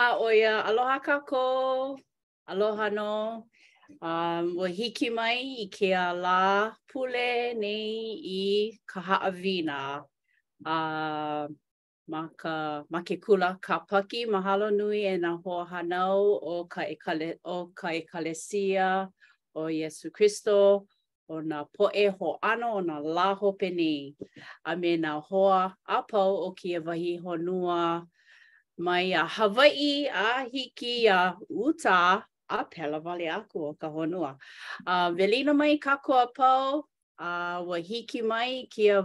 A ʻo ia, aloha kākou, aloha nō. Um, ua hiki mai i kēia lā pule nei i ka haʻawina. Uh, ma, ka, ma ke kula Kāpaki, mahalo nui e nā hoahānau o ka, ekale, o ka ʻEkalesia o Iesū Kristo, o nā poʻe hoʻāno o nā lā hope nei, a me nā hoa a pau o kēia wahi honua mai a Hawaiʻi a hiki iā Utā a pēlā wale aku o ka honua. A welina mai kākou a pau, a ua hiki mai kēia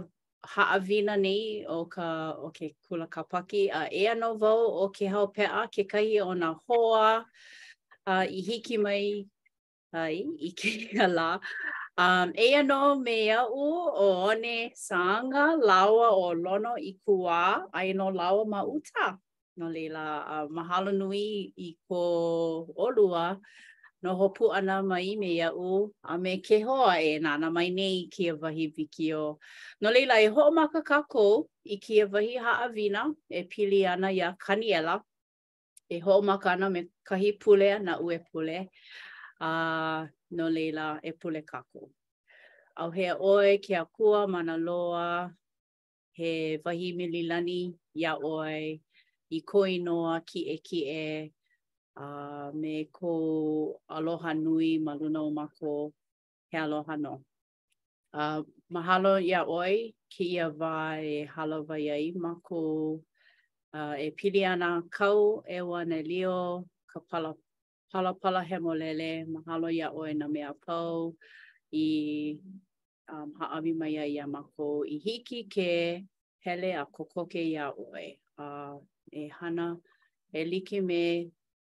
haʻawina nei o ka o ke kula Kāpaki a eia nō wau ʻo Kēhau Peʻa kekahi o nā hoa a i hiki mai ai i kēia lā. Um, eia nō me iaʻu ʻo One Sāga lāua ʻo Lono Ikuwā, aia nō lāua ma Utā. No leila, uh, mahalo nui i ko ʻolua noho pū ʻana mai me iaʻu a me ke hoa e nānā mai nei i kēia wahi wikiō. No leila, e hoʻomaka kākou i kēia wahi haʻawina e pili ana iā Kaniela e hoʻomaka ana me kahi pule a naʻu e pule, a no laila e pule kākou. ʻAuhea ʻoe ke Akua mana loa, he wahi mililani iā ʻoe i ko inoa kiʻekiʻe a me kou aloha nui ma luna o mākou, he aloha nō. Uh, mahalo iā ʻoe i kēia wā e hālāwai ai mākou uh, e pili ana kāu ʻeuanelio ka pala palapala hemolele mahalo iā ʻoe nā mea a pau i um, hāʻawi mai ai iā mākou i hiki ke hele a kokoke iā ʻoe uh, e hana e like me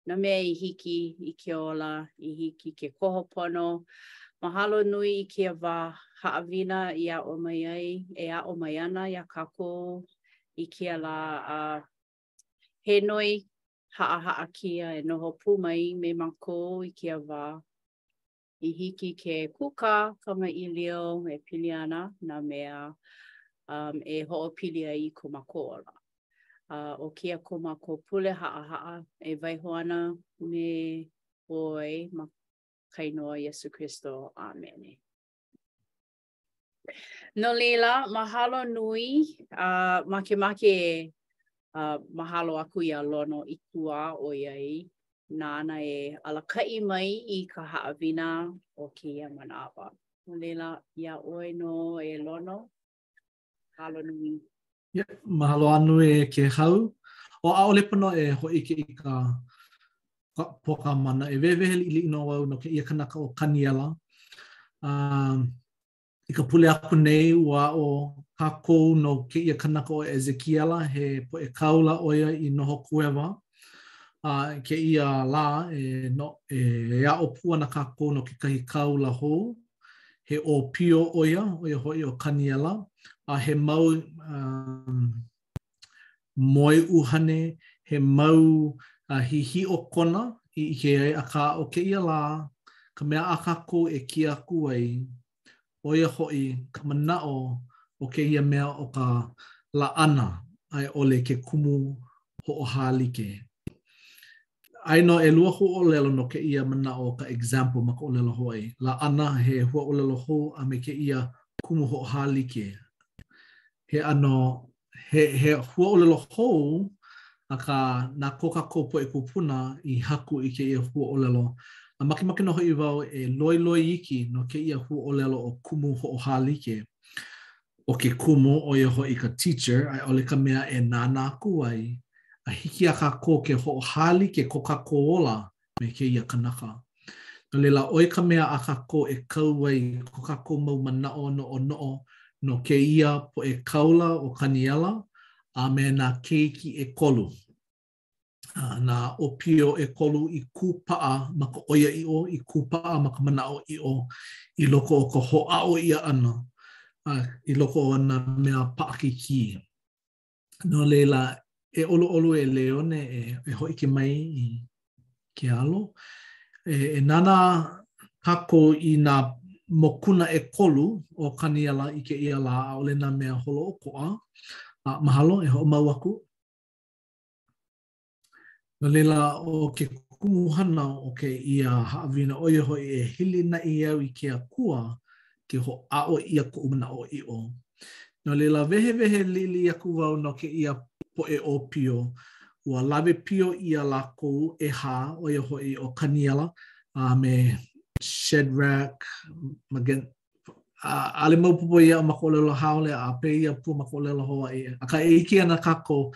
nā mea i hiki i ke ola, i hiki ke koho pono. Mahalo nui i kēia wā haʻawina i aʻo mai ai, e aʻo mai ana iā kākou i kēia lā a he noi haʻahaʻa kēia e noho pū mai me mākou i kēia wā. i hiki ke kūkā kamaʻilio e pili ana nā mea um, e hoʻopili ai i ko mākou ola. Uh, ʻo kēia ko mākou pule haʻahaʻa e waiho ana me ʻoe ma ka inoa Iesū Kristo. ʻĀmene. No laila, mahalo nui a makemake e mahalo aku iā Lono Ikuwā ʻoiai nāna e alakaʻi mai i ka haʻawina o kēia manawa. No laila, iā ʻoe nō e Lono, Mahalo nui. Yeah, mahalo a nui e Kēhau. ʻŌ ʻaʻole pono e hōʻike i ka poka mana e wehewehe liʻiliʻi nō wau no kēia kanaka ʻo Kaniela. Um, I ka pule aku nei ua aʻo kākou no kēia kanaka ʻo Ezekiela he poʻe kāula ʻo ia i noho kuewa. a kēia lā e no e aʻo pū ana kākou no kekahi kāula hou. He ʻōpio ʻo ia, ʻo ia hoʻi ʻo Kaniela, a he mau uh, moe ʻuhane, he mau uh, hihiʻo kona i ʻike ai, akā ʻo kēia lā, ka mea a kākou e kia aku ai, ʻo ia hoʻi ka manaʻo o kēia mea o ka laʻana a i ʻole ke kumu hoʻohālike. Aia nō ʻelua huaʻōlelo no kēia manaʻo o ka example ma ka ʻōlelo Hawaiʻi. Laʻana he huaʻōlelo hou a me kēia kumu hoʻohālike. He ʻano, he, he huaʻōlelo hou, akā, na ko kākou poʻe kūpuna i haku i kēia huaʻōlelo, a makemake nō hoʻi wau e loiloi iki no kēia huaʻōlelo ʻo kumu hoʻohālike. ʻo ke kumu, ʻo ia hoʻi ka teacher, a i ʻole ka mea e nānā aku ai, a hiki iā kākou ke hoʻohālike ko kākou ola me kēia kanaka. No laila, ʻo ia ka mea a kākou e kau ai ko kākou mau manaʻo noʻonoʻo no kēia poʻe kāula ʻo Kaniela a me nā keiki ʻekolu. uh, nā ʻōpio ʻekolu i kūpaʻa ma ka ʻoiaʻiʻo, i kūpaʻa ma ka manaʻoʻiʻo i loko o ka hoʻāʻo ʻia ʻana uh, i loko o nā mea paʻakikī. No laila, e ʻoluʻolu e Leone e, e hōʻike mai i ke alo, e, e nānā kākou i nā mokuna ʻekolu o Kaniela i kēia lā, ʻaʻole nā mea holoʻokoʻa. Uh, mahalo, e hoʻomau aku. No laila, ʻo ke kumuhana o kēia haʻawina ʻo ia hoʻi e hilinaʻi au i ke Akua ke hoʻāʻo ʻia koʻu manaʻoʻiʻo. No laila, wehewehe liʻiliʻi aku wau no kēia poʻe ʻōpio, ua lawe pio ʻia lākou ʻehā, ʻo ia hoʻi ʻo Kaniela a me Shadrach, ʻaʻole maopopo iaʻu ma ka ʻōlelo haole a pēia pū ma ka ʻōlelo Hawaiʻi. Akā e ʻike ana kākou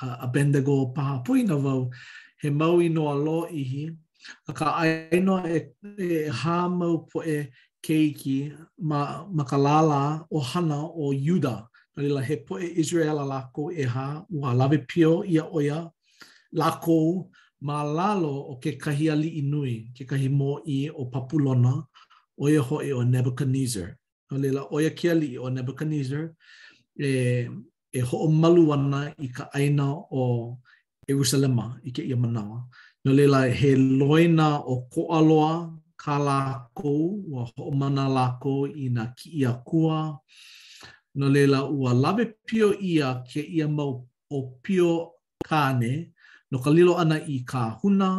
Abednego paha poina wau, he mau inoa lōʻihi, akā aia nō e, ʻehā mau poʻe keiki ma, ma ka lālā ʻohana o Iuda. No laila, he poʻe Israela lākou ʻehā, ua lawe pio ʻia ʻo ia lākou ma lalo o kekahi aliʻi nui, kekahi mōʻī o Papulona, ʻo ia hoʻi ʻo Nebuchadnezzar. No laila, ʻo ia ke aliʻi ʻo Nebuchadnezzar e, e hoʻomalu ana i ka ʻāina o Ierusalema i kēia manawa. No laila, he loina ʻokoʻa loa kā lākou, ua hoʻomana lākou i nā kiʻi akua. No laila, ua lawe pio ʻia kēia mau ʻōpio kāne no ka lilo ʻana i kāhuna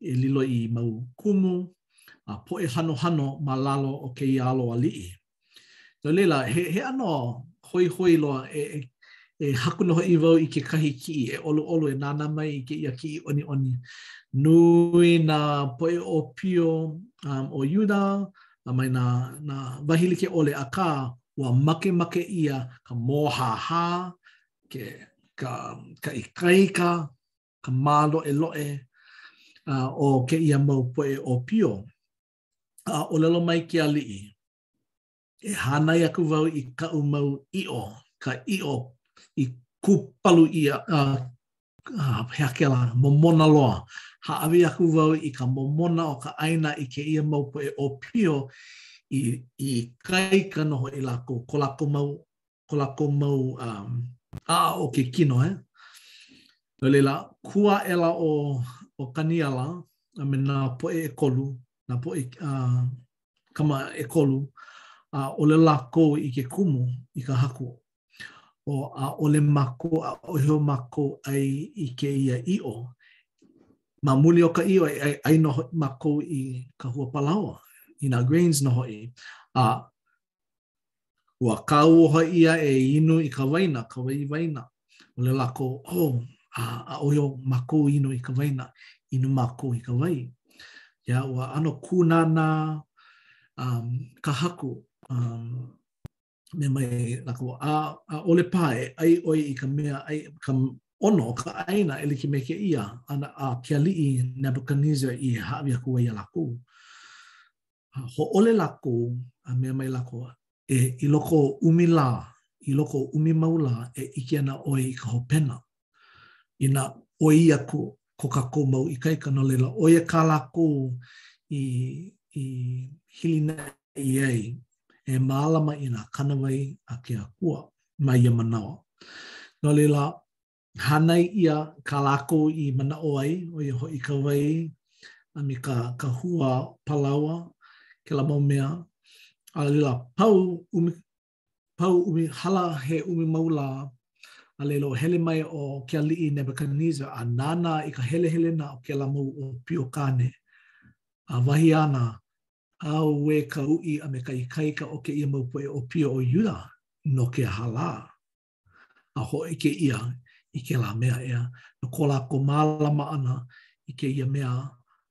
e lilo i mau kumu a poʻe hanohano ma lalo o kēia aloaliʻi. No laila, he he ʻano hoihoi loa e e haku nō hoʻi wau i kekahi kiʻi e ʻoluʻolu e nānā mai i kēia kiʻi ʻoniʻoni. Nui nā poʻe ʻōpio um, o Iuda a mai nā, nā wahi like ʻole, akā, ua makemake ʻia ka mōhāhā, ke, ka, ka ikaika, ka māloʻeloʻe a, o kēia mau poʻe ʻōpio. A ʻōlelo mai ke aliʻi, E hānai aku wau i kaʻu mau ʻiʻo, ka ʻiʻo i kūpalu ʻia, uh, uh, he, a kēlā, momona loa. Hāʻawi aku wau i ka momona o ka ʻāina i kēia mau poʻe ʻōpio i ikaika nō hoʻi lākou, ko lākou mau, ko lākou mau um, aʻa o ke kino, eh? No laila, kū aʻela ʻo, ʻo Kaniela, a me nā poʻe ʻekolu, nā poʻe uh, kama ʻekolu, a uh, ʻōlelo lākou i ke kumu i ka haku Oh, ʻaʻole mākou ʻaʻohe o mākou ʻai i kēia ʻiʻo. Ma muli o ka ʻiʻo, e ʻai nō mākou i ka huapalaoa, i nā grains nō hoʻi. A ua kauoha ʻia e inu i ka waina, ka wai waina. ʻŌlelo lākou, oh, ʻaʻohe o mākou inu i ka waina, inu mākou i ka wai. Yeah, ua ʻano kūnānā um, ka haku. Um, mea mai lākou a ʻaʻole paha e ʻai ʻoe i ka meaʻai ka ʻono o ka ʻāina e like me kēia ana a ke aliʻi Nebuchadnezzar i hāʻawi aku ai iā lākou a hōʻole lākou a mea mai lākou ē i loko o ʻumi lā i loko o ʻumi mau lā e ʻike ana ʻoe i ka hopena Inā ʻoi aku ko kākou mau ikaika, no laila, ʻo ia kā lākou i i hilinaʻi ai e mālama i nā kānāwai a ke Akua ma ia manawa. No laila, hānai ʻia kā lākou i manaʻo ai, ʻo ia hoʻi ka wai a me ka ka hua palaoa, kēlā mau mea, a laila, pau ʻumi pau ʻumi hala he ʻumi mau lā, a laila hele mai ʻo ke aliʻi Nebuchadnezzar a nānā i ka helehelena o kēlā mau ʻōpio kāne, a wahi āna, Auē ka uʻi a me ka ikaika o kēia mau poʻe ʻōpio o Iuda, no ke aha lā? a hōʻike ʻia i kēlā mea ʻeā no ko lākou mālama ʻana i kēia mea,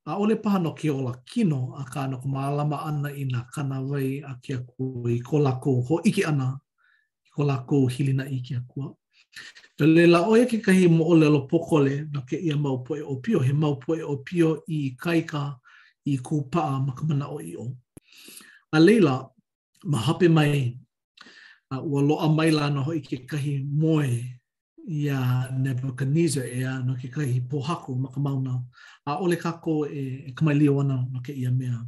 ʻaʻole paha no ke ola kino, akā no ka mālama ʻana i nā kānāwai a ke Akua i ko lākou hōʻike ʻana i ko lākou hilinaʻi i ke Akua. No laila, ʻo ia kekahi moʻolelo pōkole no kēia mau poʻe ʻōpio, he mau poʻe ʻōpio i ikaika, i kūpaʻa ma ka manaʻoʻiʻo. A laila, ma hope mai, a ua loaʻa maila nō hoʻi kekahi moe iā Nebuchadnezzar ʻeā no kekahi pōhaku ma ka mauna, ʻaʻole kākou e, e kamaʻilio ana no kēia mea.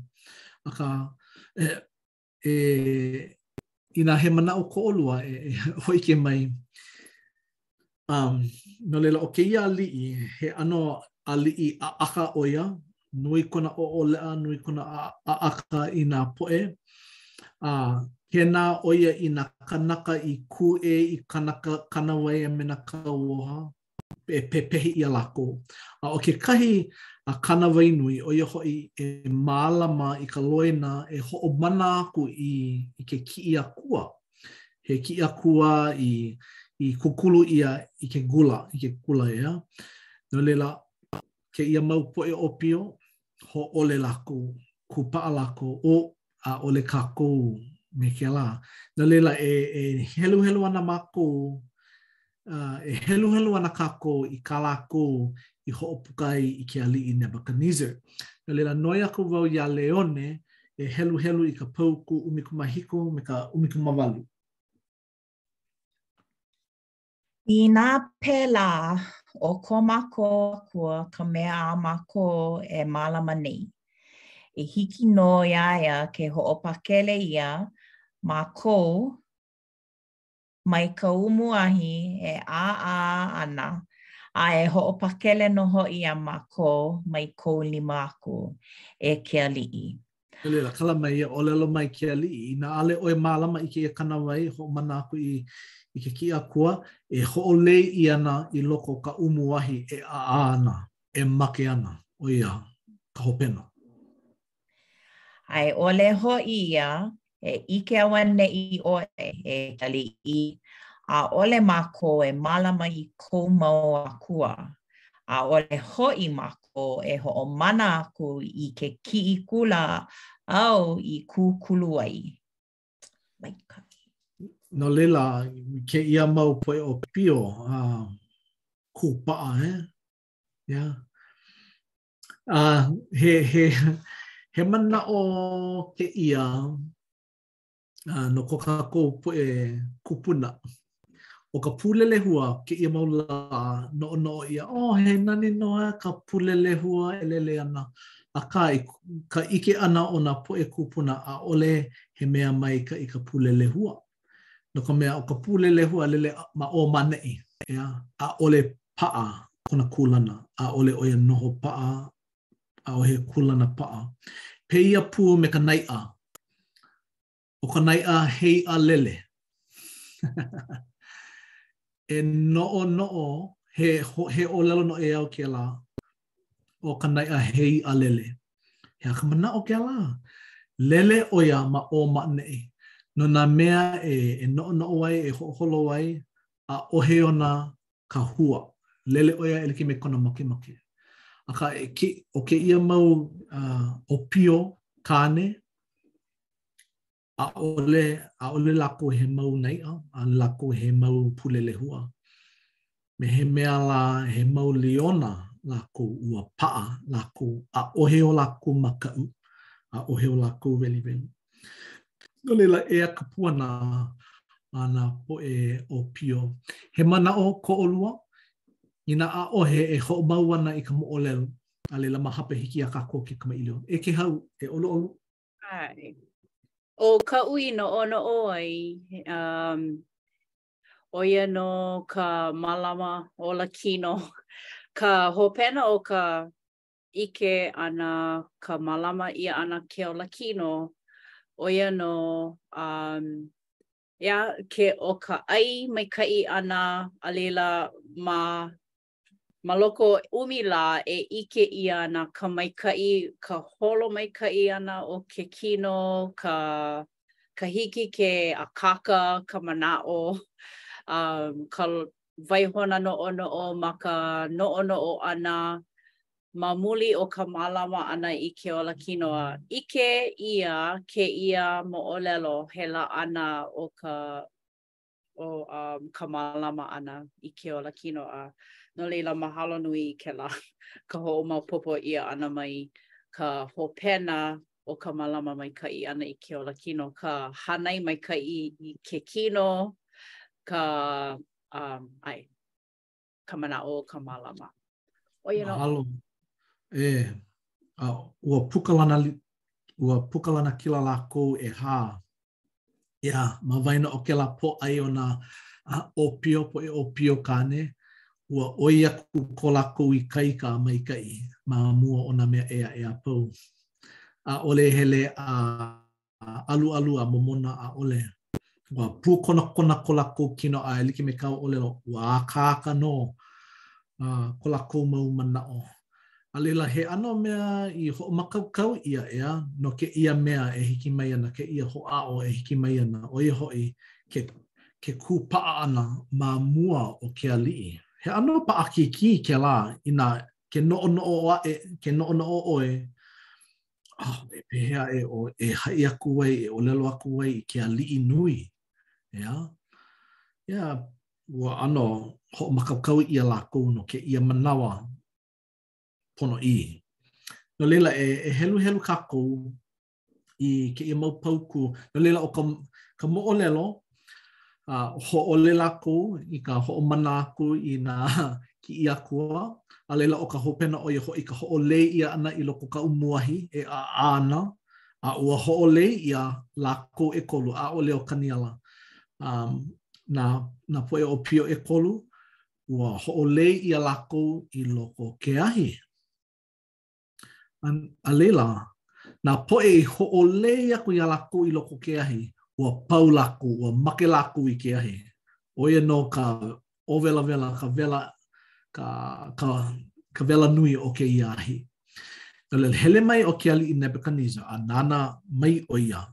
Akā, e, e, inā he manaʻo ko ʻolua e, e hōʻike mai, Um, no laila, ʻo kēia aliʻi, he ʻano aliʻi ʻaʻaka ʻo ia, nui kona ʻoʻoleʻa, nui kona ʻaʻaka i nā poʻe. A kēnā ʻo ia i nā kānaka i kūʻē i kāna ka kānāwai a me nā kauoha, e pepehi ʻia lākou. A ʻo kekahi a kānāwai nui, ʻo ia hoʻi e mālama i ka loina e hoʻomana aku i, i ke kiʻi akua. He kiʻi akua i, i kūkulu ʻia i ke gula, i ke kula ʻeā. No laila, kēia mau poʻe ʻōpio, hōʻole lākou, kūpaʻa lākou, ʻo ʻaʻole kākou me kēlā. No laila, e, e heluhelu ana mākou uh, e heluhelu ana kākou i kā lākou i hoʻopuka ai i ke aliʻi Nebuchadnezzar. No laila, noi aku wau iā Leone e heluhelu i ka paukū ʻumikūmāhiku me ka ʻumikūmāwalu. Inā pēlā, ʻo ko mākou Akua ka mea a mākou e mālama nei. E hiki nō iā ia ke hoʻopakele iā mākou mai ka umu ahi e ʻaʻā ana a e hoʻopakele nō hoʻi iā mākou mai kou lima aku, e ke aliʻi. No laila, kala mai iaʻu, ʻōlelo mai ke aliʻi, Inā ʻaʻole ʻoe mālama i kēia kānāwai, hoʻomana aku i i ke kiʻi akua, e hoʻolei ʻia ana i loko o ka umu ahi e ʻaʻā ana, e make ana, ʻo ia ka hopena. A i ʻole hoʻi ia, e ʻike auaneʻi ʻoe, e ke aliʻi, ʻaʻole mākou e mālama i kou mau akua, ʻaʻole hoʻi mākou e hoʻomana aku i ke kiʻi kula āu i kūkulu ai. Maikaʻi. No laila, kēia mau poʻe ʻōpio, uh, kūpaʻa, eh? Yeah. Uh, he, he, he manaʻo kēia uh, no ko kākou poʻe kūpuna. ʻO ka pulelehua, kēia mau lā, noʻonoʻo ʻia, oh, he nani nō eh, ka pulelehua e lele ana. Akā, i ka ʻike ʻana o nā poʻe kūpuna, ʻaʻole he mea maikaʻi ka pulelehua. No ka mea, ʻo ka pulelehua, lele ma ʻō ma neʻi, ʻeā, ʻaʻole paʻa kona kūlana, ʻaʻole ʻo ia noho paʻa, ʻaʻohe kūlana paʻa. Pēia pū me ka naiʻa. ʻO ka naiʻa, he iʻa lele. E noʻonoʻo, he, he ʻōlelo noʻeau kēlā, ʻo ka naiʻa he iʻa lele. He aha ka manaʻo o kēlā? Lele ʻo ia ma ʻō ma ʻaneʻi. No nā mea e, e noʻonoʻo ai, e hoʻoholo ai, ʻaʻohe ona kahua. Lele ʻo ia e like me kona makemake. Akā, e ke, ʻo kēia mau uh, ʻōpio kāne, ʻAʻole, ʻaʻole lākou he mau naiʻa, ʻaʻole lākou he mau pulelehua. Me he mea lā, he mau liona lākou ua paʻa lākou, ʻaʻohe o lākou makaʻu, ʻaʻohe o lākou weliweli. No laila, eia ka puana a nā poʻe ʻōpio. He manaʻo ko ʻolua, inā ʻaʻohe e hoʻomau ana i ka moʻolelo, a laila ma hope hiki iā kākou ke kamaʻilio. E Kēhau, e ʻoluʻolu, ʻAe. ʻO kaʻu i noʻonoʻo ai, um, ʻo ia nō ka mālama olakino, ka hopena o ka ʻike ʻana, ka mālama ʻia ʻana ke olakino, ʻo ia nō um, yeah, ke, ʻo ka ʻai maikaʻi ʻana a laila ma Ma loko o ʻumi lā e ʻike ʻia ana ka maikaʻi, ka holo maikaʻi ʻana o ke kino, ka ka hiki ke akāka ka manaʻo, umm, ka waihona noʻonoʻo ma ka noʻonoʻo ʻana ma muli o ka mālama ʻana i ke olakino a ʻike ʻia kēia moʻolelo he laʻana o ka o um, ka mālama ʻana i ke ola kino a no laila mahalo nui i kēlā ka hoʻomaopopo ʻia ʻana mai ka hopena o ka mālama maikaʻi ʻana i ke ola kino, ka hānai maikaʻi i ke kino, ka, um, ai, ka manaʻo o ka mālama. ʻO ia nō. Mahalo. E, a, ua puka lana, ua puka lanakila lākou e hā Ia, ma waena o kēlā pōʻai o nā ʻōpio, poʻe ʻōpio kāne, ua ʻoi aku ko lākou ikaika a maikaʻi ma mua o nā mea ʻē aʻe a pau. ʻAʻole hele a ʻaluʻalu a momona ʻaʻole. Ua pūkonakona ko lākou kino a e like me kāu ʻōlelo, ua akāka nō ko lākou mau manaʻo. A laila, he ʻano mea i hoʻomākaukau ʻia ai no kēia mea e hiki mai ana, kēia hoʻāʻo e hiki mai ana, ʻo ia hoʻi ke ke kūpaʻa ʻana ma mua o ke aliʻi. He ʻano paʻakikī kēlā inā ke noʻonoʻo ʻoe, ke noʻonoʻo ʻoe, a hō, pehea ʻoe e haʻi aku ai, e ʻōlelo aku ai i ke aliʻi nui, ʻeā? Ia ua ʻano hoʻomākaukau ʻia lākou no kēia manawa ponoʻī. No laila, e, e heluhelu kākou i kēia mau paukū. No laila, ʻo ka, ka moʻolelo, a hōʻole lākou i ka hoʻomana aku i nā kiʻi akua, a laila ʻo ka hopena ʻo ia hoʻi ka hoʻolei ʻia ʻana i loko o ka umu ahi e ʻaʻā ana, a ua hoʻolei ʻia lākou ʻekolu, ʻaʻole ʻo Kaniela. um, nā, nā poʻe ʻōpio ʻekolu, ua hoʻolei ʻia lākou i loko o ke ahi. And a laila, nā poʻe i hoʻolei aku iā lākou i loko o ke ahi, ua pau lākou, ua make lākou i ke ahi. ʻO ia nō ka ʻōwelawela, ka wela, ka, ka, ka wela nui o kēia ahi. A laila hele mai ʻo ke aliʻi Nebuchadnezzar, a nānā mai ʻo ia,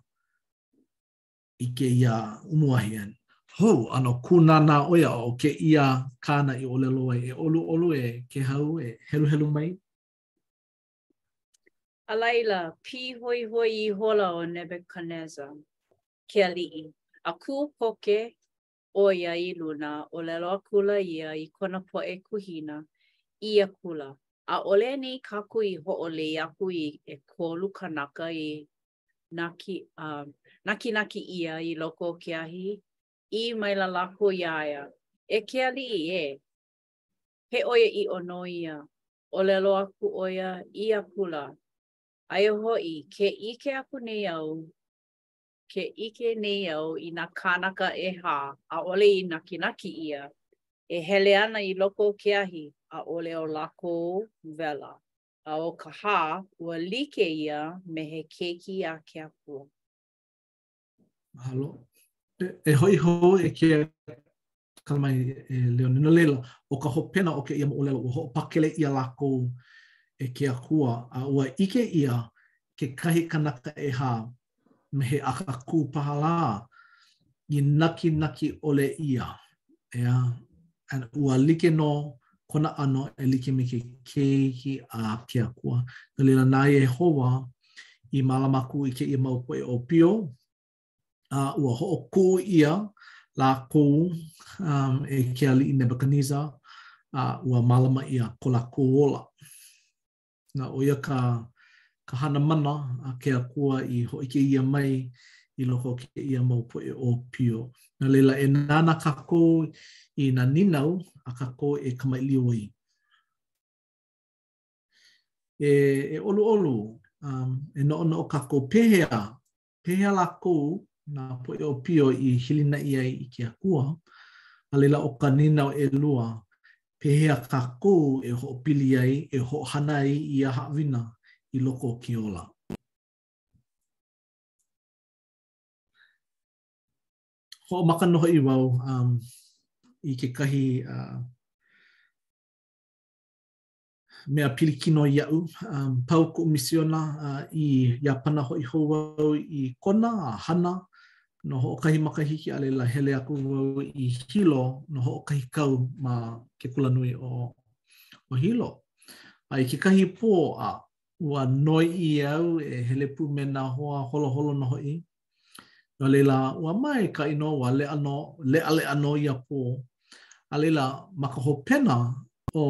i kēia umu ahi and. Hō, ʻano kūnānā ʻo ia ʻo kēia kāna i ʻōlelo ai, e ʻoluʻolu e Kēhau, e heluhelu mai. A laila, pīhoihoi ihola ʻo Nebukanezer, ke aliʻi, a kū koke ʻo ia i luna, ʻōlelo akula ia i kona poʻe kuhina, ʻī akula, ʻAʻole anei kākou i hoʻolei aku i ʻekolu kanaka i naki, uh, nakinaki ʻia i loko o ke ahi, ʻī maila lākou iā ia, e ke aliʻi ē, he ʻoiaʻiʻo nō ia, ʻōlelo aku ʻo ia ʻī akula, aia hoʻi ke ʻike aku nei au, ke ʻike nei au i nā kānaka ʻehā, ʻaʻole i nakinaki ʻia, e hele ana i loko o ke ahi, ʻaʻole o lākou wela. a ʻo ka hā, ua like ia me he keiki a ke Akua. Mahalo. E, e hoʻi hou e ke, kala mai e Leoni, no laila ʻo ka hopena o kēia moʻolelo ua hoʻopakele ʻia lākou e ke akua a ua ʻike ʻia kekahi kanaka ʻehā me he akakū paha lā, i nakinaki ʻole ʻia, ʻeā, a ua like nō kona ʻano e like me ke keiki a ke akua. No laila, na Iēhova i mālama aku i kēia mau poʻe ʻōpio, a ua hoʻokuʻu ʻia lākou um, e ke aliʻi Nebuchadnezzar, a ua mālama ʻia ko lākou ola. Na ʻo ia ka ka hana mana a ke Akua i hōʻike ʻia mai i loko o kēia mau poʻe ʻōpio. No laila, e nānā kākou i nā nīnau a kākou e kamaʻilio ai. E, e ʻoluʻolu, um, e noʻonoʻo kākou pehea Pehea lākou nā poʻe ʻōpio i hilinaʻi ai i ke Akua? A laila ʻo ka nīnau ʻelua, Pehea kākou e hoʻopili ai e hoʻohana ai i ia haʻawina i loko o ke ola? Hoʻomaka nō hoʻi wau i kekahi mea pilikino iaʻu. Um, pau kuʻu misiona uh, i Iapana hoʻi hou au i Kona a hana no hoʻokahi makahiki a laila hele aku au i Hilo no hoʻokahi kau ma ke kulanui o, o Hilo. A i kekahi pō a ua noi ʻia au e hele pū me nā hoa holoholo nō hoʻi No laila, ua maikaʻi nō, ua leʻa nō, leʻaleʻa nō ia pō. A laila, ma ka hopena o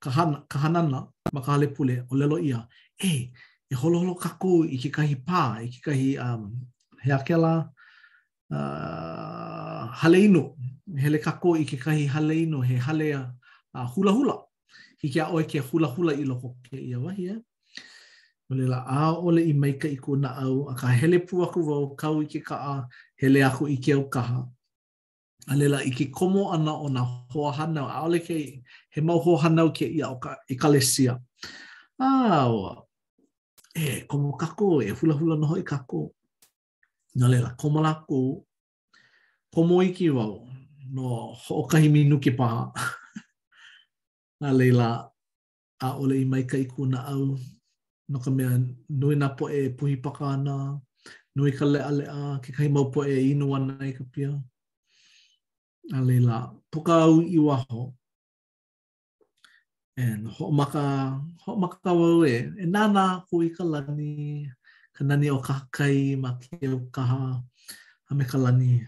ka, han, ka hanana ma ka hale pule, ʻōlelo ʻia, e, e holoholo kākou i kekahi pā, i kekahi, um, he aha kēlā, uh, hale inu, hele kākou i kekahi hale inu, he hale uh, hula hula. Hiki iā ʻoe ke hulahula i loko o kēia wahi, ʻeā? No laila, ʻaʻole i maikaʻi kuʻu naʻau, akā hele pū aku wau, kau i ke kaʻa, hele aku i Keaukaha. A laila, i ke komo ʻana o nā hoahānau, ʻaʻole ke, he mau hoahānau kēia o ka ʻekalesia. Auē, e komo kākou, e hulahula nō hoʻi kākou. No laila, komo lākou, Komo iki wau no hoʻokahi minuke paha. A laila, ʻaʻole i maikaʻi kuʻu naʻau, no ka mea, nui nā poʻe e puhi paka ana, nui ka leʻaleʻa, kekahi mau poʻe e inu ana i ka pia. A laila, puka au i waho. And hoʻomaka, hoʻomaka wau e, e nānā aku i ka lani, ka nani o kahakai ma Keaukaha, a me ka lani.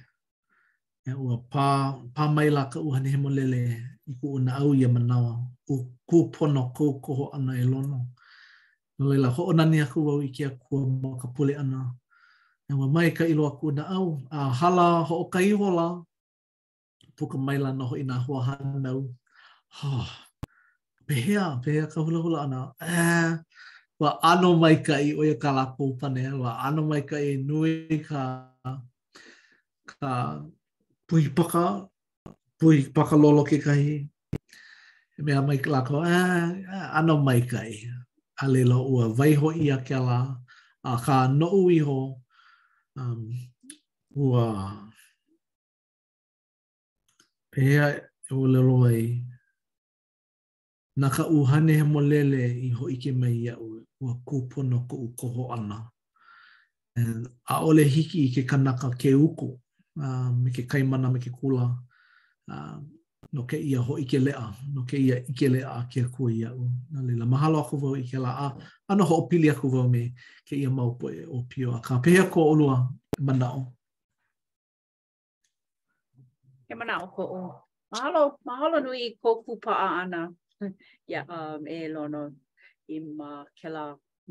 A ua pā, pā maila ka ʻUhane Hemolele i kuʻu naʻau ia manawa, kū, kūpono kou koho ʻana e Lono. No laila, hoʻonani aku wau i ke akua ma ka pule ʻana. A ua maikaʻi loa kuʻu naʻau, a hala hoʻokahi hola, puka maila nō hoʻi nā hoahānau. ʻŌ, pehea, pehea ka hulahula ʻana. Eh, ua ʻano maikaʻi ʻo ia kā lākou pane, ua ʻano maikaʻi nui ka, ka puhi paka, puhi pakalōlō kekahi. A mea mai lākou, eh, eh, ʻano maikaʻi. A laila ua waiho ʻia kēlā, akā noʻu iho, um, ua, Pehea e ʻōlelo ai, Na ka ʻUhane Hemolele i hōʻike mai iaʻu, ua kūpono koʻu koho ʻana. And ʻaʻole hiki i ke kanaka ke uku uh, me ke kaimana me ke kula uh, no kēia hōʻike leʻa, no kēia ʻike leʻa a ke akua iaʻu. No laila, mahalo aku wau i kēlā a ʻano hoʻopili aku wau me kēia mau poʻe ʻōpio. Akā, pehea ko ʻolua manaʻo? He manaʻo koʻu. Mahalo, mahalo nui i kou kūpaʻa ʻana. Iā um, e Lono ē ma kēlā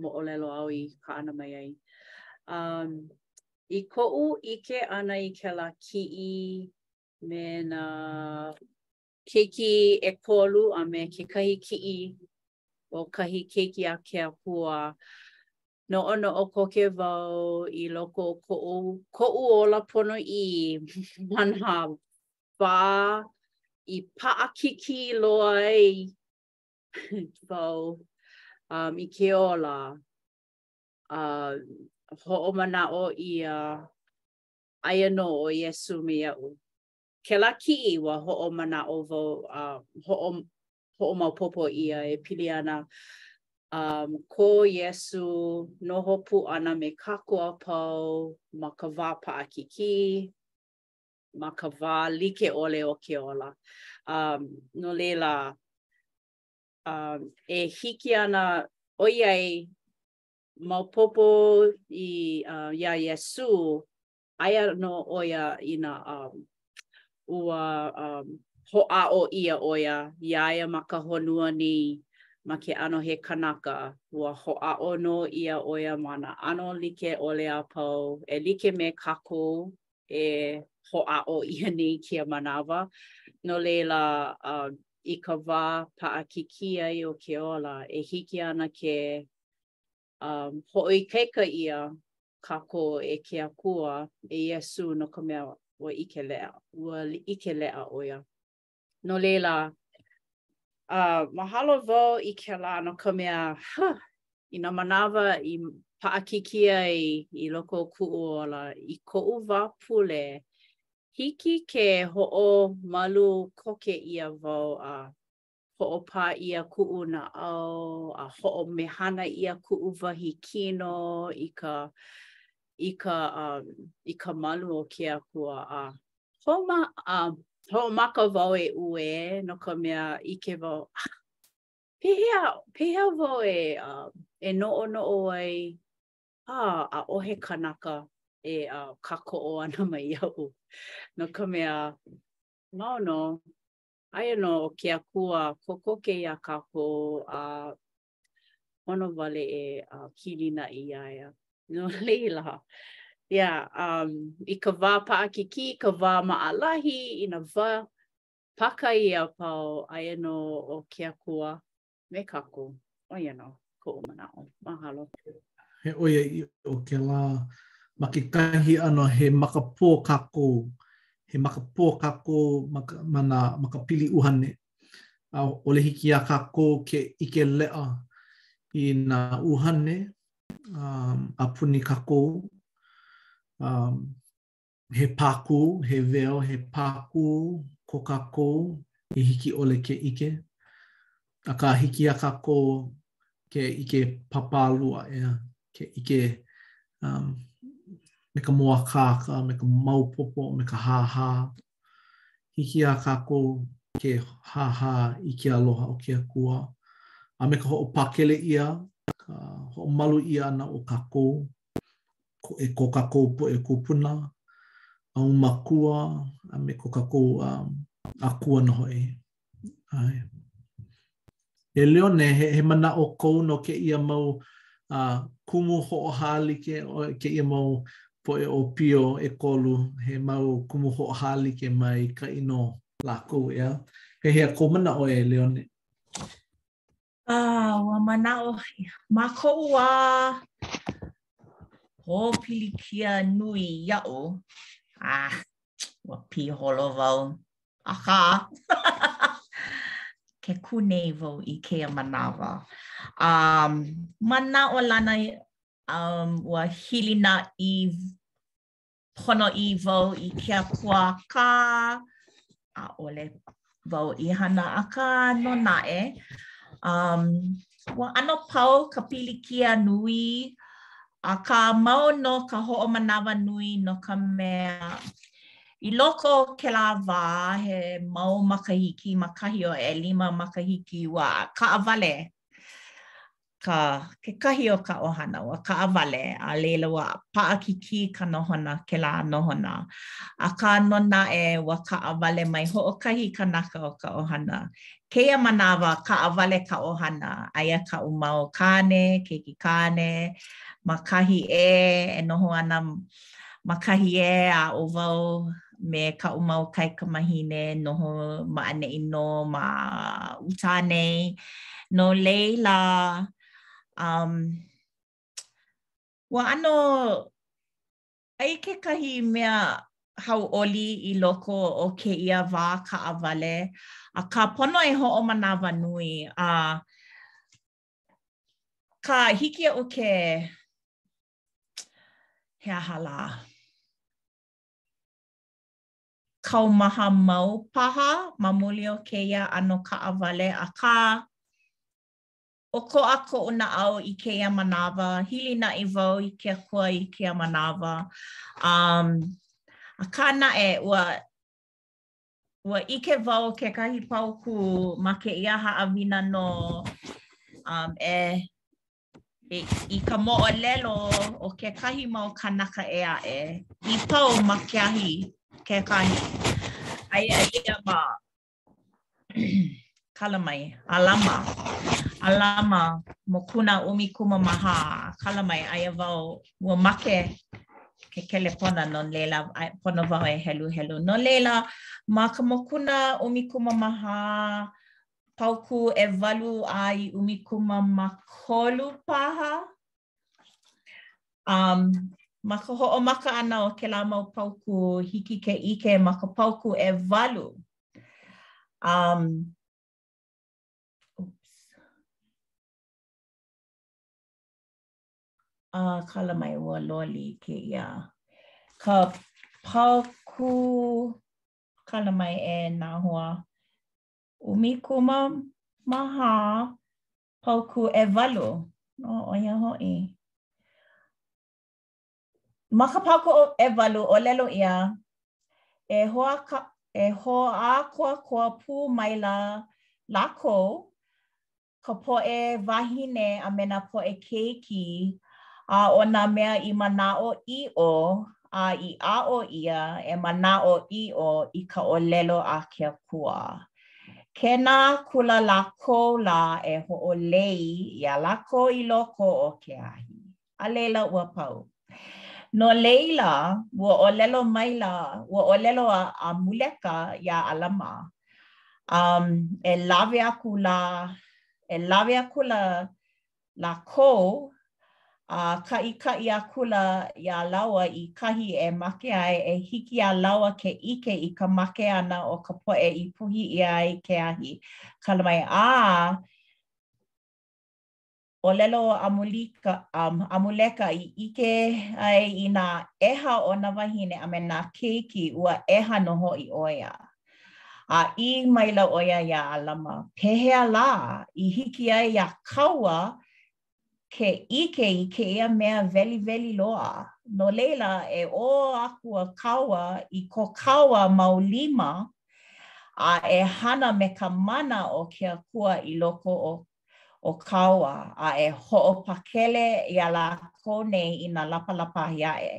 moʻolelo āu i kaʻana mai ai. Um, I koʻu ʻike ʻana i kēlā kiʻi me nā keiki ʻekolu a me kekahi kiʻi o kahi keiki a ke akua. Noʻonoʻo koke wau i loko o koʻu koʻu ola ponoʻī ma nā wā i paʻakikī loa ai wau um i ke ola a hoʻomanaʻo ʻia aia nō ʻo Iesū me iaʻu. Kēlā kiʻi ua hoʻomanaʻo wau a hoʻo hoʻomaopopo ʻia e pili ana um, ko Iesū noho pū ʻana me kākou a pau ma ka wā paʻakikī, ma ka wā like ʻole o ke ola. Um, no leila, um, e hiki ana ʻoiai maopopo i uh, iā Iesū aia nō ʻo ia inā um, ua um, hoʻāʻo ʻia ʻo ia iā ia ma ka honua nei ma ke ʻano he kanaka, ua hoʻāʻo nō ʻia ʻo ia ma nā ʻano like ʻole a pau e like me kākou e hoʻāʻo ʻia nei kēia manawa. No laila, uh, i ka wā paʻakikī ai o ke ola, e hiki ana ke A hoʻoikaika ʻia kākou e ke Akua, e Iesū, no ka mea, ua ʻike leʻa, ua ʻike leʻa ʻo ia. No laila, a mahalo wau i kēlā no ka mea, huh, i nā manawa i paʻakikī ai i loko o kuʻu ola, i koʻu wā pule, hiki ke hoʻomalu koke ʻia wau a Hoʻopā ʻia kuʻu naʻau a hoʻomehana ʻia kuʻu wahi kino i ka i ka i ka malu o ke Akua a hoʻomaka hoʻomaka wau e uē no ka mea ʻike wau, ah, pehea pehea wau e e noʻonoʻo ai, ah, ʻaʻohe kanaka e kākoʻo ana mai iaʻu no ka mea, mao nō Aia nō ke akua kokoke iā kākou a pono wale e hilinaʻi iā ia. No laila, yeah, i ka wā paʻakikī, ka wā maʻalahi, i nā wā pākahi a pau, aia nō ke akua me kākou. ʻO ia nō koʻu manaʻo. Mahalo. He ʻoiaʻiʻo kēlā ma kekahi ʻano he makapō kākou, he makapō kākou ma ka, ma nā maka pili ʻuhane. ʻAʻole hiki iā kākou ke ʻike leʻa i nā ʻuhane um, a puni kākou um, He pākū, he veil, he pākū ko kākou i hiki ʻole ke ʻike, akā hiki iā kākou ke ʻike pāpālua, ʻeā, ke ʻike um, me ka mōakāka, me ka maopopo, me ka hāhā. Hiki iā kākou ke hāhā i ke aloha o ke Akua, a me ka hoʻopakele ʻia, ka hoʻomalu ʻia ʻana o kākou ko, e ko kākou poʻe kūpuna, ʻaumākua, a me ko kākou um, akua nō hoʻi. ʻAe. E Leone, he, he manaʻo kou no kēia mau uh, kumu hoʻohālike, ʻo kēia mau poʻe ʻōpio ʻekolu, he mau kumu hoʻohālike maikaʻi nō lākou, ʻeā? Pehea kou manaʻo e Leone? A ua manaʻo ma koʻu wā pōpilikia nui iaʻu, a ua piholo wau. Akā, ke kū nei wau i kēia manawa. Um, manaʻolana um, ua hilinaʻi ponoʻī wau i ke akua akā, ʻaʻole wau i hana akā nō naʻe. Um, ua ʻano pau ka pilikia nui, akā mau nō ka hoʻomanawa nui no ka mea i loko o kēlā wā he mau makahiki ma kahi o ʻelima makahiki ua kaʻawale ka kekahi o ka ʻohana, ua kaʻawale, a laila ua paʻakikī ka nohona kēlā nohona. Akā nō naʻe, ua kaʻawale mai hoʻokahi kanaka o ka ʻohana. Kēia manawa, kaʻawale ka ʻohana, aia kaʻu mau kāne, keiki kāne, ma kahi ʻē e noho ana Ma kahi ʻē a ʻo wau me kaʻu mau kaikamahine noho ma ʻaneʻi nō ma Utā nei. No laila, um, ua ʻano, aia kekahi mea hauʻoli i loko o kēia wā kaʻawale, akā pono e hoʻomanawanui akā hiki iaʻu ke He aha lā? Kaumaha mau paha ma muli o kēia ʻano kaʻawale, akā, ʻokoʻa koʻu naʻau i kēia manawa, hilinaʻi wau i ke akua i kēia manawa. Um, akā naʻe, ua, ua ʻike wau kekahi paukū ma kēia haʻawina nō um, e I ka moʻolelo o kekahi mau kānaka ʻē aʻe i pau ma ke ahi kekahi, aia ia ma kala mai, Alama, Alama, Mokuna ʻUmikumamāhā, kala mai, aia wau, ua make ke kelepona, no laila, pono wau e heluhelu. No laila, ma ka Mokuna ʻUmikumamāhā, paukū ʻewalu a i ʻumikumamākolu paha. Um, ma ka hoʻomaka ʻana o kēlā mau paukū, hiki ke ʻike ma ka paukū ʻewalu. Um, a uh, kala mai ua loli kēia. Ka paukū kala mai e nā hoa. ʻumikumamāhā paukū ʻewalu nō ʻo ia hoʻi. Ma ka paukū ʻewalu ʻōlelo ʻia, e hoʻāka, e hoʻākoakoa pū maila lākou ka poʻe wāhine a me nā poʻe keiki, a ʻo nā mea i manaʻo ʻiʻo a i aʻo ʻia e manaʻo ʻiʻo i ka ʻōlelo a ke Akua. Kēnā akula lākou lā e hoʻolei iā lākou i loko o ke ahi. a laila ua pau. No laila, ua ʻōlelo maila, ua ʻōlelo ʻA, ʻAmuleka iā ʻAlama, um, e lawe aku lā, e lawe akula lākou, a kaʻikaʻi akula iā lāua i kahi e make ai, e hiki iā lāua ke ʻike i ka make ʻana o ka poʻe i puhi ʻia i ke ahi, kala mai, a ʻōlelo ʻo ʻAmulika, um, ʻAmuleka i ʻike ai i nā ʻeha o nā wāhine a me nā keiki, ua ʻeha nō hoʻi ʻo ia. A ʻī maila ʻo ia iā ʻAlama, Pehea lā i hiki ai iā kāua ke ʻike i kēia mea weliweli loa? No laila, e ʻō aku kāua i ko kāua mau lima, a e hana me ka mana o ke Akua i loko o o kāua, a e hoʻopakele iā lākou nei i nā lapalapa ahi aʻe.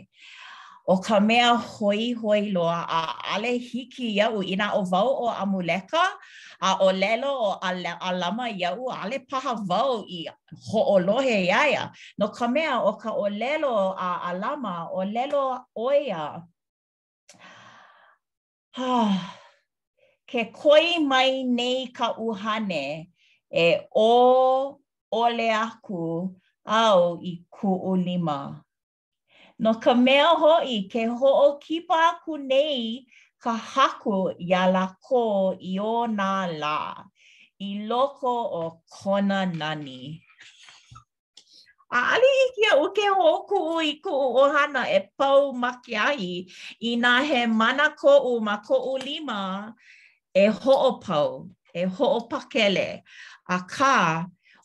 ʻO ka mea hoihoi loa, ʻaʻole hiki iaʻu inā ʻo wau ʻo ʻAmuleka, a ʻōlelo ʻo ʻAlama iaʻu, ʻaʻole paha wau i hoʻolohe iā ia, no ka mea, ʻo ka ʻōlelo a ʻAlama, ʻōlelo ʻo ia, Ke koi mai nei ka ʻuhane, e ʻō ʻole aku au i kuʻu lima. No ka mea hoʻi, ke hoʻokipa aku nei ka Haku iā lākou i ona lā i loko o kona nani. ʻAʻole hiki iaʻu ke hoʻokuʻu i kuʻu ʻohana e pau ma ke ahi, inā he mana koʻu ma koʻu lima, e hoʻopau, e hoʻopakele. Akā,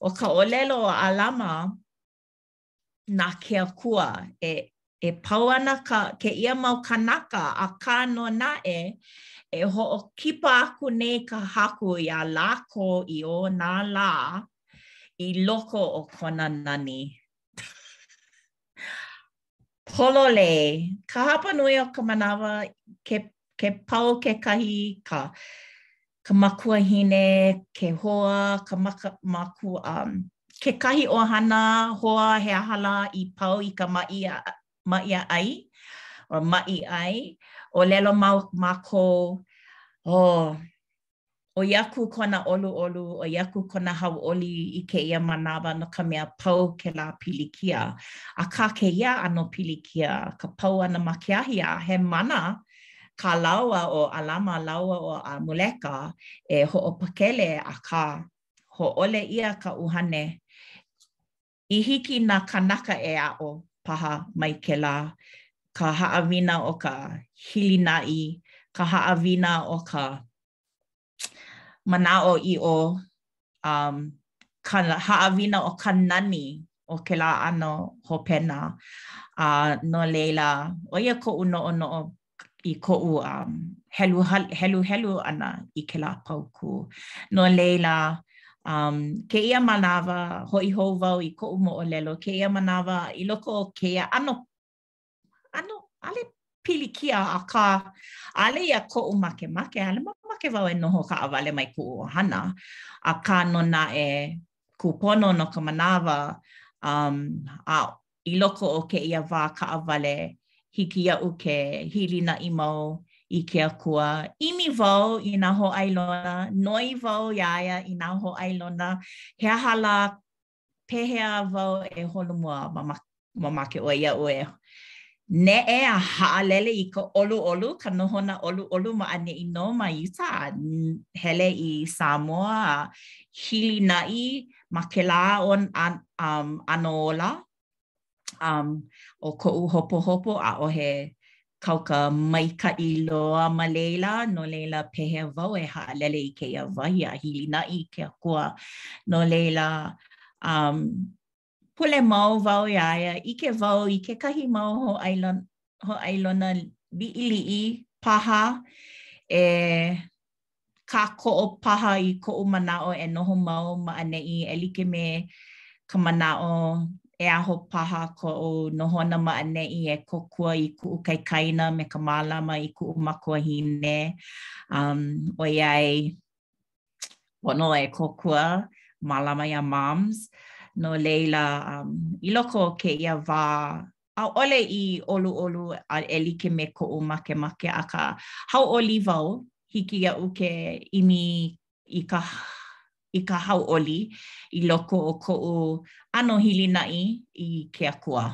ʻo ka ʻōlelo a ʻAlama, na ke Akua e E pau ana ka, kēia mau kanaka, akā nō naʻe, e hoʻokipa aku ana ka Haku iā lākou i ona lā i loko o kona nani. Pololei, ka hapanui o ka manawa, ke pau kekahi ka. ka makuahine, he hoa, ka maka, makua, kekahi ʻohana hoa he aha lā i pau i ka maʻi ʻa, maʻi ʻaʻai, or maʻi ʻē aʻe, ʻōlelo ma, mākou, oh, ʻoi aku kona ʻoluʻolu, ʻoi aku kona hauʻoli i kēia manawa no ka mea pau kēlā pilikia. Akā kēia ʻano pilikia, ka pau ʻana ma ke ahi a he mana, kā lāua ʻo ʻAlama lāua ʻo ʻAmuleka e hoʻopakele, akā, hōʻole ia ka ʻuhane, i hiki nā kānaka e aʻo paha mai kēlā, ka haʻawina o ka hilinaʻi, ka haʻawina o ka manaʻoʻiʻo um, ka haʻawina o ka nani o kēlā ʻano hopena. A uh, no leila, ʻo ia koʻu noʻonoʻo i koʻu um, helu, heluhelu ʻana i kēlā paukū. No leila, um, kēia manawa, hoʻi hou wau i koʻu moʻolelo, kēia manawa i loko o kēia ʻano ʻano ʻaʻole pilikia akā ʻaʻole ia koʻu makemake, ʻaʻole makemake wau e noho kaʻawale mai kuʻu ʻohana. Akā nō naʻe kūpono no ka manawa um, a i loko o kēia wā kaʻawale, hiki iaʻu ke hilinaʻi mau i ke akua. ʻImi wau i nā hōʻailona, noi wau iā ia i nā hōʻailona, he aha lā Pehea wau e holomua mamake ʻoe iaʻu e neʻe a haʻalele i ka ʻoluʻolu, ka nohona ʻoluʻolu ma ʻane‘i nō ma Utah a hele i Sāmoa a hilinaʻi ma kēlā ʻano ola. um, o koʻu hopohopo, ʻaʻohe kauka maikaʻi loa ma leila, no leila pehea wau e haʻalele i kēia wahi a hilinaʻi i ke akua. No leila, um, pule mau wau iā ia, ʻike wau i kekahi mau hōʻai, hōʻailona liʻiliʻi paha e kākoʻo paha i koʻu manaʻo e noho mau ma ʻaneʻi e like me ka manaʻo e aho paha koʻu nohona ma ʻaneʻi e kōkua i kuʻu kaikaina me ka mālama i kuʻu makuahine um, ʻoiai pono e kōkua mālama iā moms. No leila, um, i loko o kēia wā ʻaʻole i ʻoluʻolu a e like me koʻu makemake, akā, hauʻoli wau, hiki iaʻu ke ʻimi i ka i ka hauʻoli i loko o koʻu ʻano hilinaʻi i ke Akua.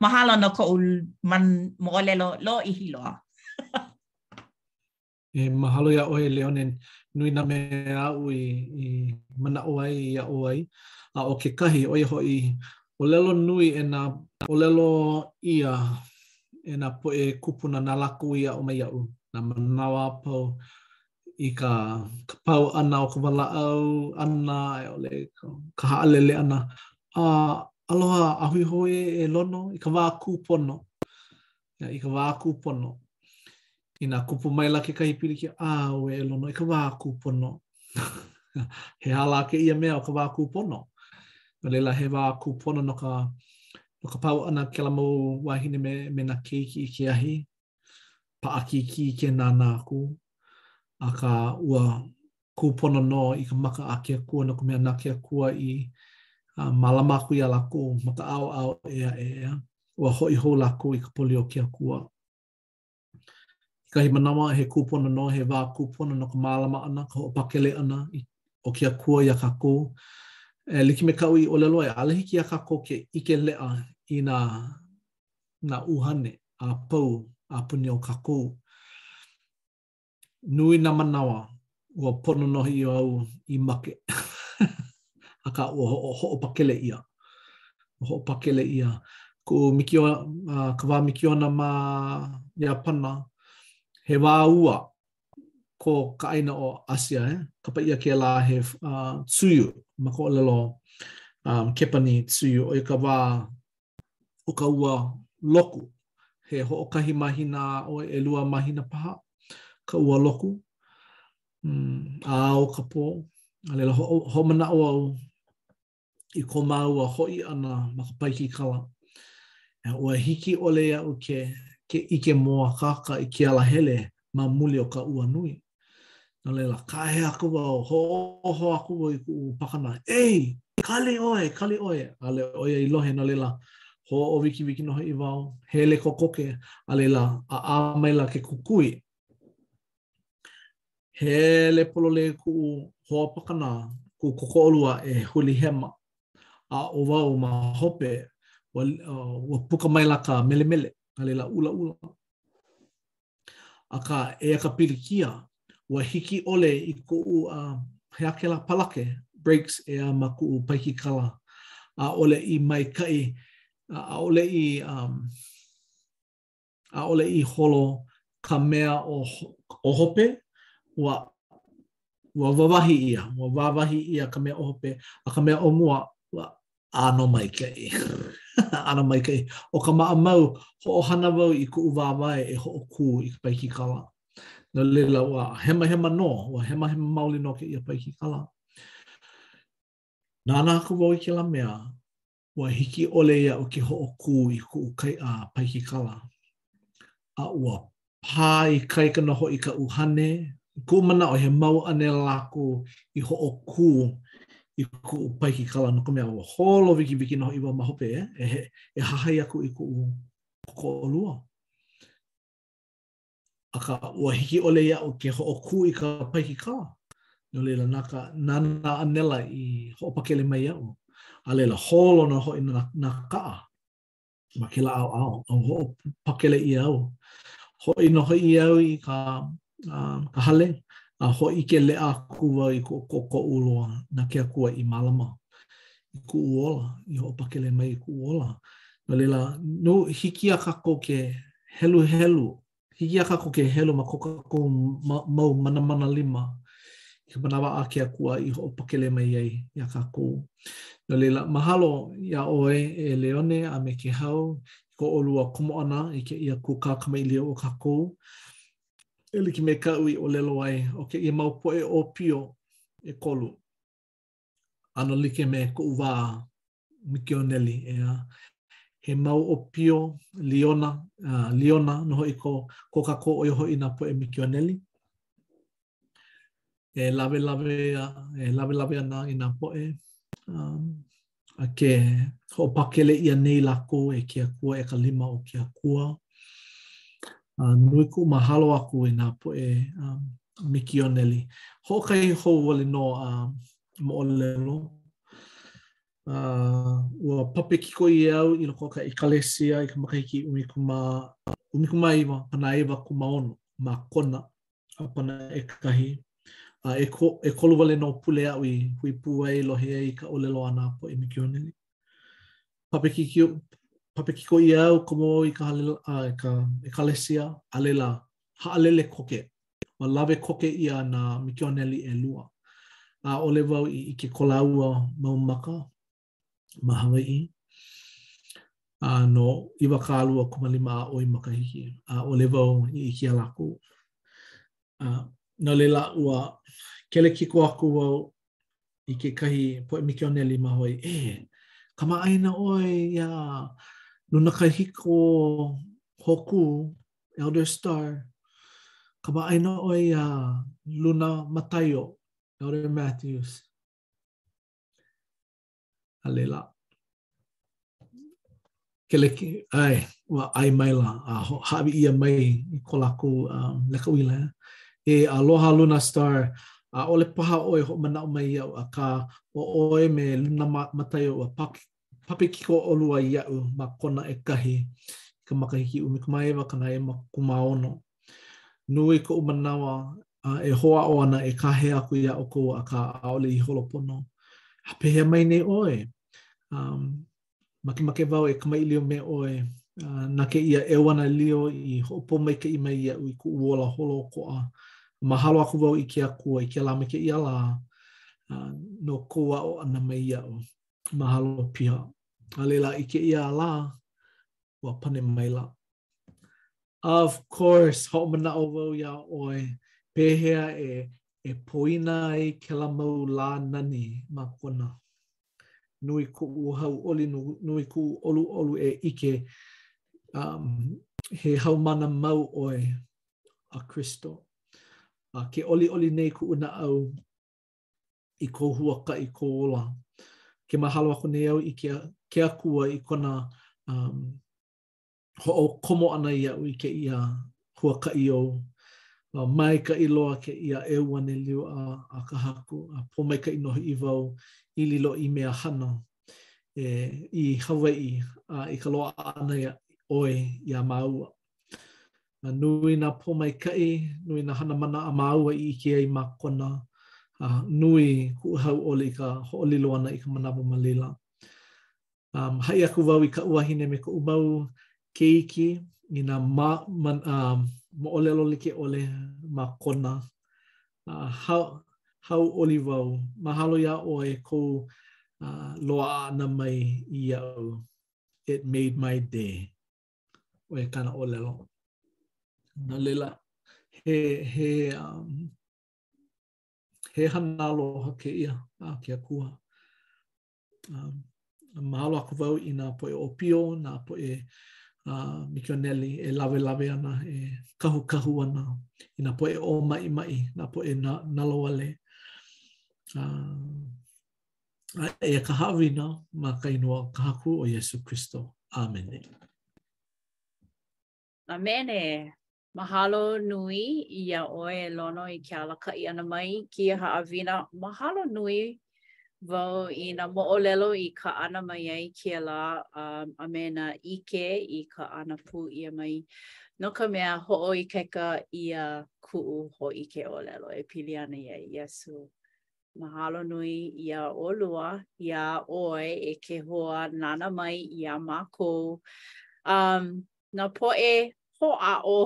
Mahalo no koʻu ma, moʻolelo lōʻihi loa. E mahalo iā ʻoe, Leone, nui nā mea aʻu i, i manaʻo ai iā ʻoe ai. A ʻo kekahi, ʻo ia hoʻi, ʻōlelo nui e nā ʻōlelo ʻia e nā poʻe kūpuna na lākou i aʻo mai iaʻu, nā manawa a pau i ka, ka pau ʻana o ka walaʻau ʻana a i ʻole ka haʻalele ʻana. A aloha, a hui hou e Lono i ka wā kūpono. ia i ka wā kūpono. Inā kupu maila kekahi pilikia, auē e Lono i ka wā kūpono. He aha lā kēia mea ʻo ka wā kūpono. No leila, he wā kūpono no ka, no ka pau ʻana kēlā mau wāhine me, me nā keiki i ke ahi, paʻakikī ke nānā aku, akā ua kūpono nō i ka maka a ke Akua no ka mea na ke Akua i uh, mālama aku iā lākou ma ka ʻaoʻao ʻē aʻe ʻeā, ua hoʻi hou lākou i ka poli o ke Akua. I kahi manawa, he kūpono nō, he wā kūpono no ka mālama ʻana, ka hoʻopakele ʻana i, o ke Akua iā kākou. E like me kaʻu i ʻōlelo ai, ʻaʻole hiki iā kākou ke ʻike leʻa i nā, nā ʻuhane a pau a puni o kākou. Nui nā manawa, ua pono nō hoʻi au i make. Akā ua hoʻo, hoʻopakele ʻia. Ua hoʻopakele ʻia. Koʻu mikio, uh, ka wā mikiona ma Iāpana, he wā ua ko ka ʻāina o Asia, eh? Kapa ʻia kēlā he uh, tsuyu, ma ka ʻōlelo um, Kepanī tsuyu, ʻo ia ka wā o ka ua loku. He hoʻokahi mahina a ʻoi, ʻelua mahina paha ka ua loku. Mm, a ʻo ka pō, a leila hoʻo, hoʻomanaʻo au i ko māua hoʻi ʻana ma ka paikikala. A ua hiki ʻole iaʻu ke, ke ʻike mōakāka i ke alahele ma muli o ka ua nui. No laila, kāhea aku wau, hoʻōho aku wau i kuʻu pakanā, ei, kali ʻoe, kali ʻoe, ʻaʻole ʻo ia i lohe, no laila, hoʻowikiwiki nō hoʻi wau, hele kokoke, a laila, ʻaʻā maila ke kukui. Hele pololei kuʻu hoa pakanā, kuʻu kōkoʻolua e huli hema, a ʻo wau ma hope, ua, uh, ua puka maila ka melemele, a laila ʻulaʻula. Akā, eia ka pilikia, ua hiki ʻole i koʻu a he aha kēlā palake, brakes, ʻeā, ma kuʻu paikikala, ʻaʻole i maikaʻi, ʻaʻole i, um, ʻaʻole i holo ka mea o, o hope, ua ua wāwahi ʻia, ua wāwahi ʻia ka mea o hope, a ka mea o mua, ʻano maikaʻi. ʻAno maikaʻi. ʻO ka maʻamau, hoʻohana wau i kuʻu wāwae e hoʻokū i ka paikikala. No laila, ua hemahema nō, ua hemahema maoli nō kēia paikikala. Nānā aku wau i kēlā mea, ua hiki ʻole iaʻu ke hoʻokū i kuʻu kaʻa paikikala. A ua Pā ikaika nō hoʻi ka ʻuhane, i kuʻu manaʻo he mau ʻānela lākou i hoʻokū i kuʻu paikikala no ka mea, ua holo wikiwiki nō hoʻi wau ma hope e hahai aku i kuʻu kōkoʻolua. Akā, ua hiki ʻole iaʻu ke hoʻokū i ka paikikala, no laila, na ka, na nā ʻānela i hoʻopakele mai iaʻu, a laila, holo nō hoʻi nā kaʻa. ma kēlā ʻaoʻao, a hoʻopakele ʻia au. Hoʻi nō hoʻi au i ka, uh, ka hale, a hōʻike leʻa aku wau i koʻu kōkoʻolua na ke Akua i mālama i kuʻu ola, i hoʻopakele mai i kuʻu ola. No laila, no hiki iā kākou ke heluhelu Hiki iā kākou ke helu ma ko kākou mau manamana lima i ka manawa a ke Akua i hoʻopakele mai ai iā kākou. No laila, mahalo iā ʻoe, e Leone a me Kēhau, i ko ʻolua komo ʻana i kēia kūkā kamaʻilio o kākou, e like me kaʻu i ʻōlelo ai, ʻo kēia mau poʻe ʻōpio ʻekolu, ʻano like me koʻu wā mikioneli, ʻeā, he mau ʻōpio liona, uh, liona nō hoʻi ko, ko kākou, ʻo ia hoʻi nā poʻe mikioneli. E lawelawe, e lawelawe ana i nā poʻe. Um, a ke hoʻopakele ʻia nei lākou e ke Akua, e ka lima o ke Akua. Uh, nui kuʻu mahalo aku i nā poʻe um, mikioneli. Hoʻokahi hou wale nō a um, moʻolelo. Uh, ua papekiko ʻia au i loko o ka ʻekalesia i ka makahiki ʻumikūmā, ʻumikūmāiwa, kanaiwakūmāono, ma Kona, ʻĀpana ʻEkahi. A uh, e, ko, ʻekolu wale nō pule aʻu i hui pū ai lohe ai i ka ʻōlelo a nā poʻe mikioneli. Papekiko, papekiko ʻia au, komo i ka hale, uh, ka ʻekalesia, a laila, haʻalele koke. ua lawe koke ʻia nā mikioneli ʻelua. ʻAʻole wau i ʻike ko lāua mau maka ma Hawaiʻi a no iwakāluakūmālima a ʻoi makahiki, ʻaʻole wau i ʻike iā lākou. A no laila, ua kelekiko aku wau i kekahi poʻe mikioneli ma Hawaiʻi, e, kamaʻāina ʻoe iā Lunakahiko Hōkū Elder Star, kamaʻāina ʻoe iā Luna Mataio, Elder Matthews. A laila. Keleki, ʻae, ua ʻae maila, a hāʻawi ʻia mai i ko lākou um, leka uila. E Aloha Luna Star, ʻaʻole paha ʻoe hoʻomanaʻo mai iaʻu akā ʻo ʻoe me Luna Mataio a paki papekiko ʻolua iaʻu ma Kona ʻEkahi i ka makahiki ʻumikūmāiwa kanaiwakūmāono. Nui koʻu manawa a e hoʻāʻo ana e kāhea aku iā ʻoukou akā ʻaʻole i holo pono. A pehea mai nei ʻoe? Um, makemake wau e kamaʻilio me ʻoe uh, na kēia ʻeuanelio i hoʻopōmaikaʻi mai iaʻu i kuʻu ola holoʻokoʻa. Mahalo aku wau i ke Akua i kēlā me kēia lā uh, no kou aʻo ʻana mai iaʻu. Mahalo piha. A laila i kēia lā, ua pane maila. Of course, hoʻomanaʻo wau iā ʻoe, pehea e, e poina ai kēlā mau lā nani ma Kona. Nui kuʻu hauʻoli, nui kuʻu ʻoluʻolu e ʻike, um, he haumana mau ʻoe a Kristo. A ke ʻoliʻoli nei kuʻu naʻau, i kou huakaʻi, kou ola. Ke mahalo aku nei au i ke, ke Akua i kona um, hoʻokomo ʻana iaʻu i kēia huakaʻi ou. Uh, maikaʻi loa kēia ʻeuanelio a, a ka Haku, a pōmaikaʻi nō hoʻi wau i lilo i mea hana e, i Hawaiʻi a i ka loaʻa ʻana iā ʻoe iā māua. Nui nā pōmaikaʻi, nui nā hana mana a māua i ʻike ai ma Kona. A nui kuʻu hauʻoli i ka hoʻolilo ʻana i ka manawa ma laila. Um, haʻi aku wau i kaʻu wahine me koʻu mau keiki i nā ma, ma, um, moʻolelo like ʻole ma Kona. Uh, hau, hauʻoli wau, mahalo iā ʻoe i kou uh, loaʻa ʻana mai iaʻu. It made my day. ʻo ia kāna ʻōlelo. No laila, he, he, um, he hana aloha kēia a ke Akua. Um, mahalo aku wau i nā poʻe ʻōpio, nā poʻe uh, mikionali e lawelawe ana, e kahukahu ana, i nā poʻe ʻōmaʻimaʻi, nā poʻe nalowale. Uh, A ia ka haʻawina ma ka inoa ka Haku ʻo Iesū Kristo. ʻĀmene. ʻĀmene. Mahalo nui iā ʻoe e Lono i ke alakaʻi ʻana mai i kēia haʻawina. Mahalo nui wau i nā moʻolelo i kaʻana mai ai kēia lā a, a me nā ʻike i kaʻana pū ʻia mai. No ka mea, hoʻoikaika ʻia kuʻu hōʻike ʻōlelo e pili ana iā Iesū. Mahalo nui iā ʻolua, iā ʻoe e ke hoa nānā mai iā mākou. Um, nā poʻe hoʻāʻo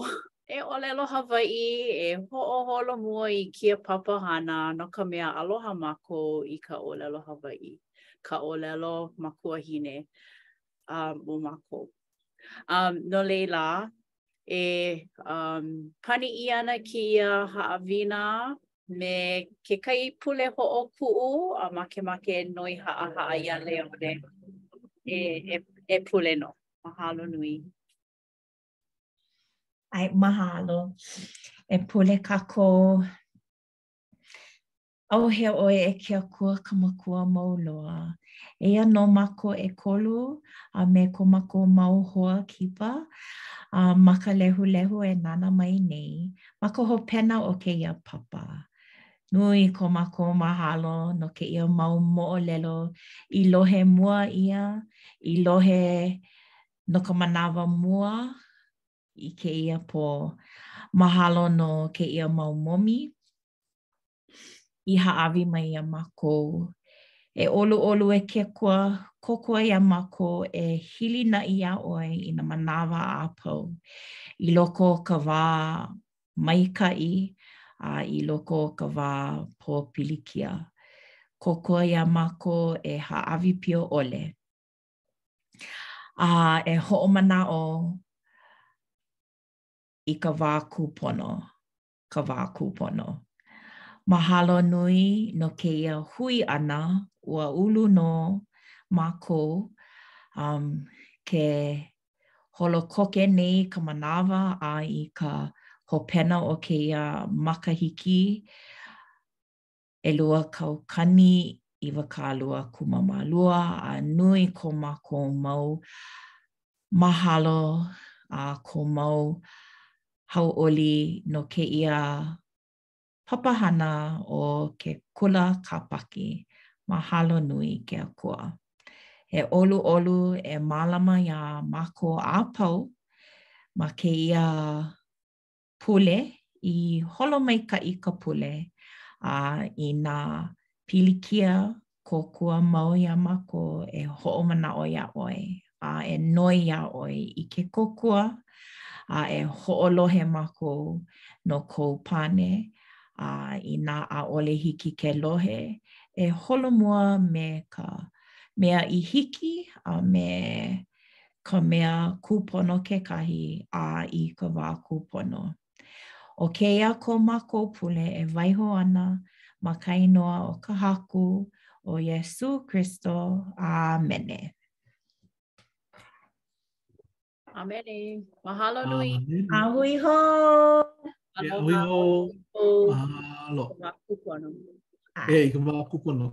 e ʻōlelo Hawaiʻi, e hoʻoholomua i kēia papahana no ka mea aloha mākou i ka ʻōlelo Hawaiʻi, ka ʻōlelo makuahine um, o mākou. Um, no laila, e um, pani ʻia ana kēia haʻawina me kekahi pule hoʻokuʻu a makemake noi haʻahaʻa iā Leone e, e, e pule nō. Mahalo nui. ʻAe, mahalo. E pule kākou ʻAuhea ʻoe e ke Akua ka Makua mau loa. Eia nō mākou ʻekolu a me ko mākou mau hoa kipa a ma ka lehulehu e nānā mai nei ma ka hopena o kēia papa. Nui ko mākou mahalo no kēia mau moʻolelo i lohe mua ʻia, i lohe no ka manawa mua i kēia pō. Mahalo no kēia mau momi i hāʻawi mai iā mākou. E ʻoluʻolu e ke Akua, kōkua iā mākou e hilinaʻi iā ʻoe i nā manawa a pau i loko o ka wā maikaʻi a i loko o ka wā pōpilikia. Kōkua iā mākou e hāʻawi pio ʻole. A e hoʻomanaʻo i ka wā kūpono, ka wā kūpono. Mahalo nui no kēia hui ʻana, ua ulu nō mākou um, ke holo koke nei ka manawa a i ka hopena o kēia makahiki ʻelua kaukani, iwakālua kumamālua, a nui ko mākou mau mahalo a ko mau hauʻoli no kēia papahana ʻo Ke Kula Kāpaki. Mahalo nui, ke Akua. E ʻoluʻolu e mālama iā mākou a pau ma kēia pule, i holo maikaʻi ka pule, a inā pilikia kōkua mau iā mākou e hoʻomanaʻo iā ʻoe, a e noi iā ʻoe i ke kōkua, a e hoʻolohe mākou no kou pane, a inā ʻaʻole hiki ke lohe, e holomua me ka mea i hiki, a me ka mea kūpono kekahi a i ka wā kūpono. ʻO kēia ko mākou pule e waiho ana ma ka inoa o ka Haku, ʻo Iesū Kristo. ʻĀmene. ʻĀmene. Mahalo nui. A hui hou. A hui hou. Mahalo. Ka wā kūpono. E, i ka wā kūpono.